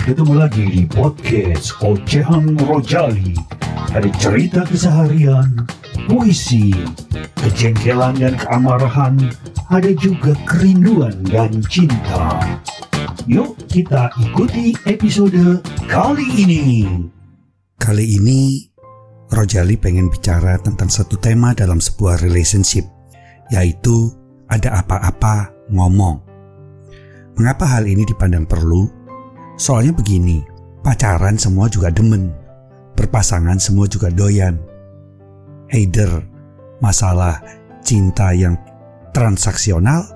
Ketemu lagi di podcast Ocehan Rojali. Ada cerita keseharian, puisi, kejengkelan dan keamarahan, ada juga kerinduan dan cinta. Yuk kita ikuti episode kali ini. Kali ini Rojali pengen bicara tentang satu tema dalam sebuah relationship, yaitu ada apa-apa ngomong. Mengapa hal ini dipandang perlu? Soalnya begini, pacaran semua juga demen, berpasangan semua juga doyan. Either masalah cinta yang transaksional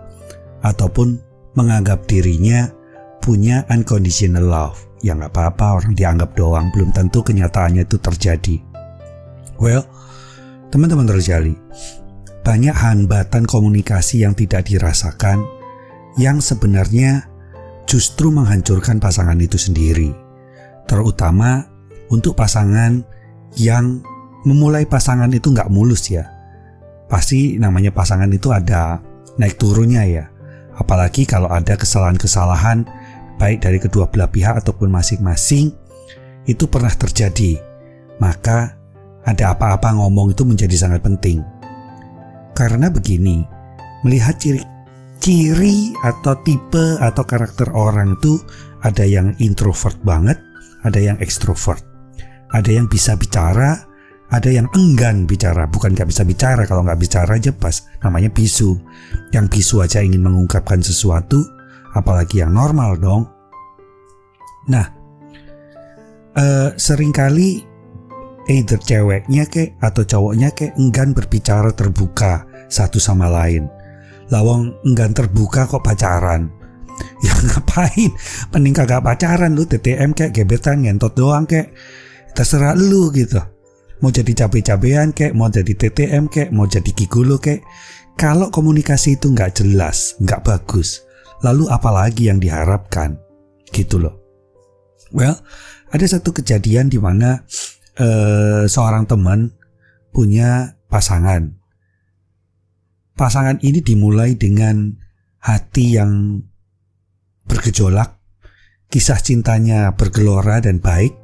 ataupun menganggap dirinya punya unconditional love. Ya nggak apa-apa orang dianggap doang, belum tentu kenyataannya itu terjadi. Well, teman-teman terjadi, banyak hambatan komunikasi yang tidak dirasakan yang sebenarnya justru menghancurkan pasangan itu sendiri. Terutama untuk pasangan yang memulai pasangan itu nggak mulus ya. Pasti namanya pasangan itu ada naik turunnya ya. Apalagi kalau ada kesalahan-kesalahan baik dari kedua belah pihak ataupun masing-masing itu pernah terjadi. Maka ada apa-apa ngomong itu menjadi sangat penting. Karena begini, melihat ciri ciri atau tipe atau karakter orang itu ada yang introvert banget, ada yang ekstrovert. Ada yang bisa bicara, ada yang enggan bicara. Bukan nggak bisa bicara, kalau nggak bicara aja pas namanya bisu. Yang bisu aja ingin mengungkapkan sesuatu, apalagi yang normal dong. Nah, eh, sering kali either ceweknya kek atau cowoknya kek enggan berbicara terbuka satu sama lain lawang enggan terbuka kok pacaran. Ya ngapain? Mending kagak pacaran lu TTM kayak gebetan ngentot doang kayak terserah lu gitu. Mau jadi cabe-cabean kayak mau jadi TTM kayak mau jadi gigolo kayak kalau komunikasi itu nggak jelas nggak bagus lalu apalagi yang diharapkan? Gitu loh. Well ada satu kejadian di mana uh, seorang teman punya pasangan Pasangan ini dimulai dengan hati yang bergejolak, kisah cintanya bergelora dan baik,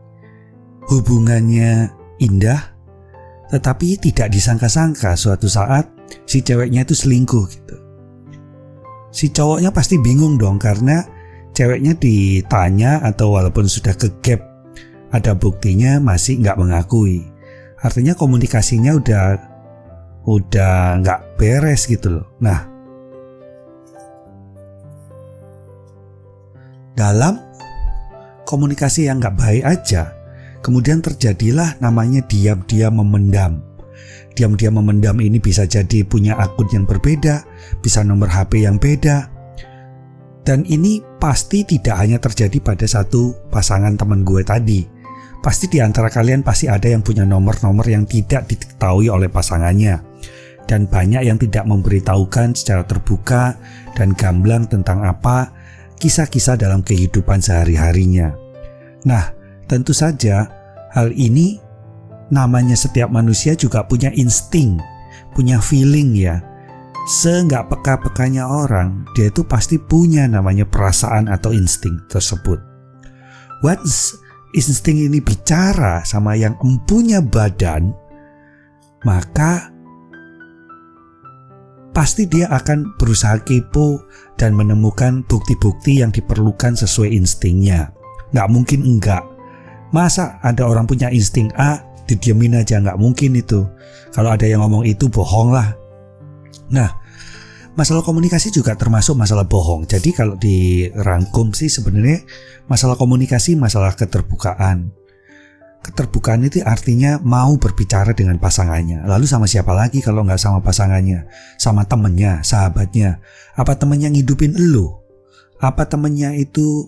hubungannya indah, tetapi tidak disangka-sangka suatu saat si ceweknya itu selingkuh gitu. Si cowoknya pasti bingung dong karena ceweknya ditanya atau walaupun sudah ke gap ada buktinya masih nggak mengakui. Artinya komunikasinya udah udah nggak beres gitu loh. Nah, dalam komunikasi yang nggak baik aja, kemudian terjadilah namanya diam-diam memendam. Diam-diam memendam ini bisa jadi punya akun yang berbeda, bisa nomor HP yang beda. Dan ini pasti tidak hanya terjadi pada satu pasangan teman gue tadi. Pasti di antara kalian pasti ada yang punya nomor-nomor yang tidak diketahui oleh pasangannya dan banyak yang tidak memberitahukan secara terbuka dan gamblang tentang apa kisah-kisah dalam kehidupan sehari-harinya. Nah, tentu saja hal ini namanya setiap manusia juga punya insting, punya feeling ya. Seenggak peka-pekanya orang, dia itu pasti punya namanya perasaan atau insting tersebut. Once insting ini bicara sama yang empunya badan, maka pasti dia akan berusaha kepo dan menemukan bukti-bukti yang diperlukan sesuai instingnya. Nggak mungkin enggak. Masa ada orang punya insting A, didiemin aja nggak mungkin itu. Kalau ada yang ngomong itu bohong lah. Nah, masalah komunikasi juga termasuk masalah bohong. Jadi kalau dirangkum sih sebenarnya masalah komunikasi, masalah keterbukaan. Keterbukaan itu artinya mau berbicara dengan pasangannya. Lalu sama siapa lagi kalau nggak sama pasangannya? Sama temennya, sahabatnya. Apa temennya ngidupin elu? Apa temennya itu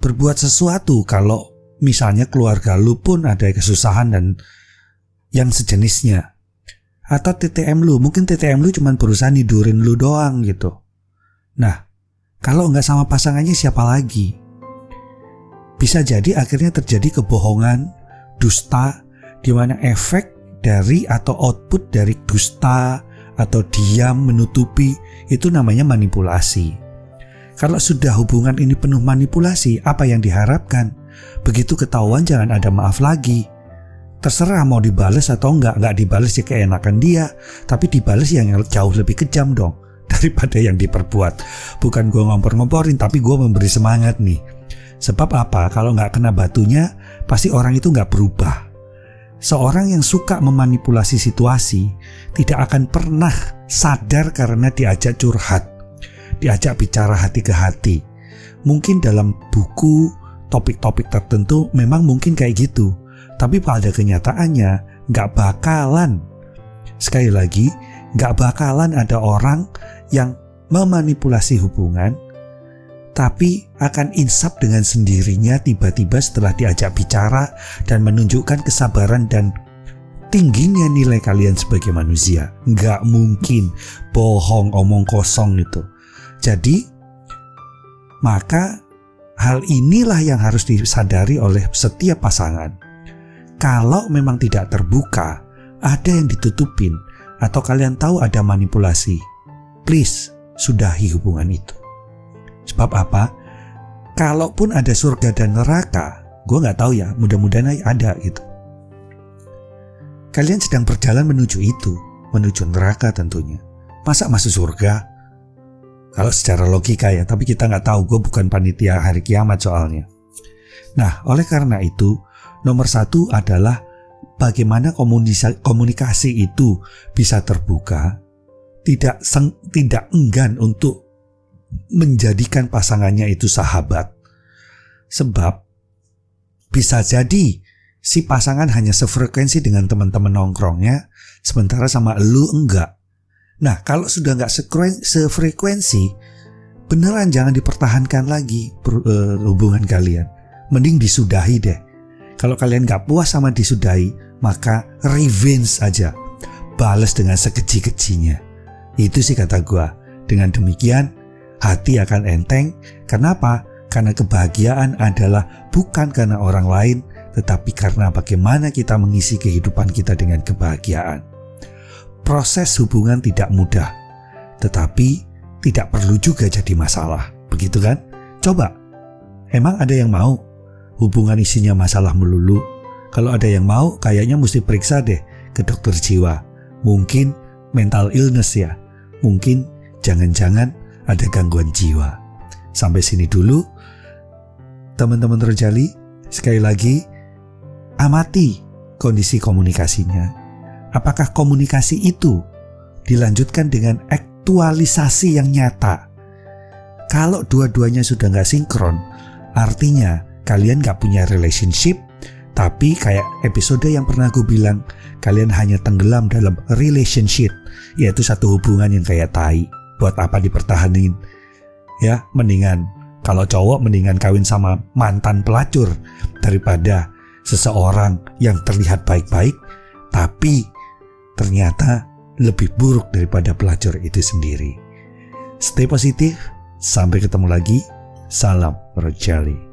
berbuat sesuatu kalau misalnya keluarga lu pun ada kesusahan dan yang sejenisnya? Atau TTM lu, mungkin TTM lu cuma berusaha nidurin lu doang gitu. Nah, kalau nggak sama pasangannya siapa lagi? Bisa jadi akhirnya terjadi kebohongan, dusta, di mana efek dari atau output dari dusta atau diam menutupi itu namanya manipulasi. Kalau sudah hubungan ini penuh manipulasi, apa yang diharapkan? Begitu ketahuan jangan ada maaf lagi. Terserah mau dibales atau enggak, enggak dibales ya keenakan dia, tapi dibales yang jauh lebih kejam dong daripada yang diperbuat. Bukan gue ngompor-ngomporin, tapi gue memberi semangat nih. Sebab apa? Kalau nggak kena batunya, pasti orang itu nggak berubah. Seorang yang suka memanipulasi situasi tidak akan pernah sadar karena diajak curhat diajak bicara hati ke hati. Mungkin dalam buku topik-topik tertentu memang mungkin kayak gitu. Tapi pada kenyataannya nggak bakalan. Sekali lagi, nggak bakalan ada orang yang memanipulasi hubungan tapi akan insap dengan sendirinya tiba-tiba setelah diajak bicara dan menunjukkan kesabaran dan tingginya nilai kalian sebagai manusia. Nggak mungkin bohong omong kosong itu. Jadi, maka hal inilah yang harus disadari oleh setiap pasangan. Kalau memang tidak terbuka, ada yang ditutupin, atau kalian tahu ada manipulasi, please sudahi hubungan itu. Sebab apa? Kalaupun ada surga dan neraka, gue nggak tahu ya, mudah-mudahan ada gitu. Kalian sedang berjalan menuju itu, menuju neraka tentunya. Masa masuk surga? Kalau secara logika ya, tapi kita nggak tahu. Gue bukan panitia hari kiamat soalnya. Nah, oleh karena itu, nomor satu adalah bagaimana komunikasi itu bisa terbuka, tidak tidak enggan untuk menjadikan pasangannya itu sahabat. Sebab bisa jadi si pasangan hanya sefrekuensi dengan teman-teman nongkrongnya, sementara sama lu enggak. Nah, kalau sudah nggak sefrekuensi, beneran jangan dipertahankan lagi uh, hubungan kalian. Mending disudahi deh. Kalau kalian nggak puas sama disudahi, maka revenge aja. Balas dengan sekeji-kejinya. Itu sih kata gua. Dengan demikian, hati akan enteng. Kenapa? Karena kebahagiaan adalah bukan karena orang lain, tetapi karena bagaimana kita mengisi kehidupan kita dengan kebahagiaan proses hubungan tidak mudah, tetapi tidak perlu juga jadi masalah. Begitu kan? Coba, emang ada yang mau hubungan isinya masalah melulu? Kalau ada yang mau, kayaknya mesti periksa deh ke dokter jiwa. Mungkin mental illness ya. Mungkin jangan-jangan ada gangguan jiwa. Sampai sini dulu, teman-teman terjali. Sekali lagi, amati kondisi komunikasinya apakah komunikasi itu dilanjutkan dengan aktualisasi yang nyata. Kalau dua-duanya sudah nggak sinkron, artinya kalian nggak punya relationship, tapi kayak episode yang pernah gue bilang, kalian hanya tenggelam dalam relationship, yaitu satu hubungan yang kayak tai. Buat apa dipertahanin? Ya, mendingan kalau cowok mendingan kawin sama mantan pelacur daripada seseorang yang terlihat baik-baik tapi ternyata lebih buruk daripada pelacur itu sendiri. Stay positif, sampai ketemu lagi. Salam Rojali.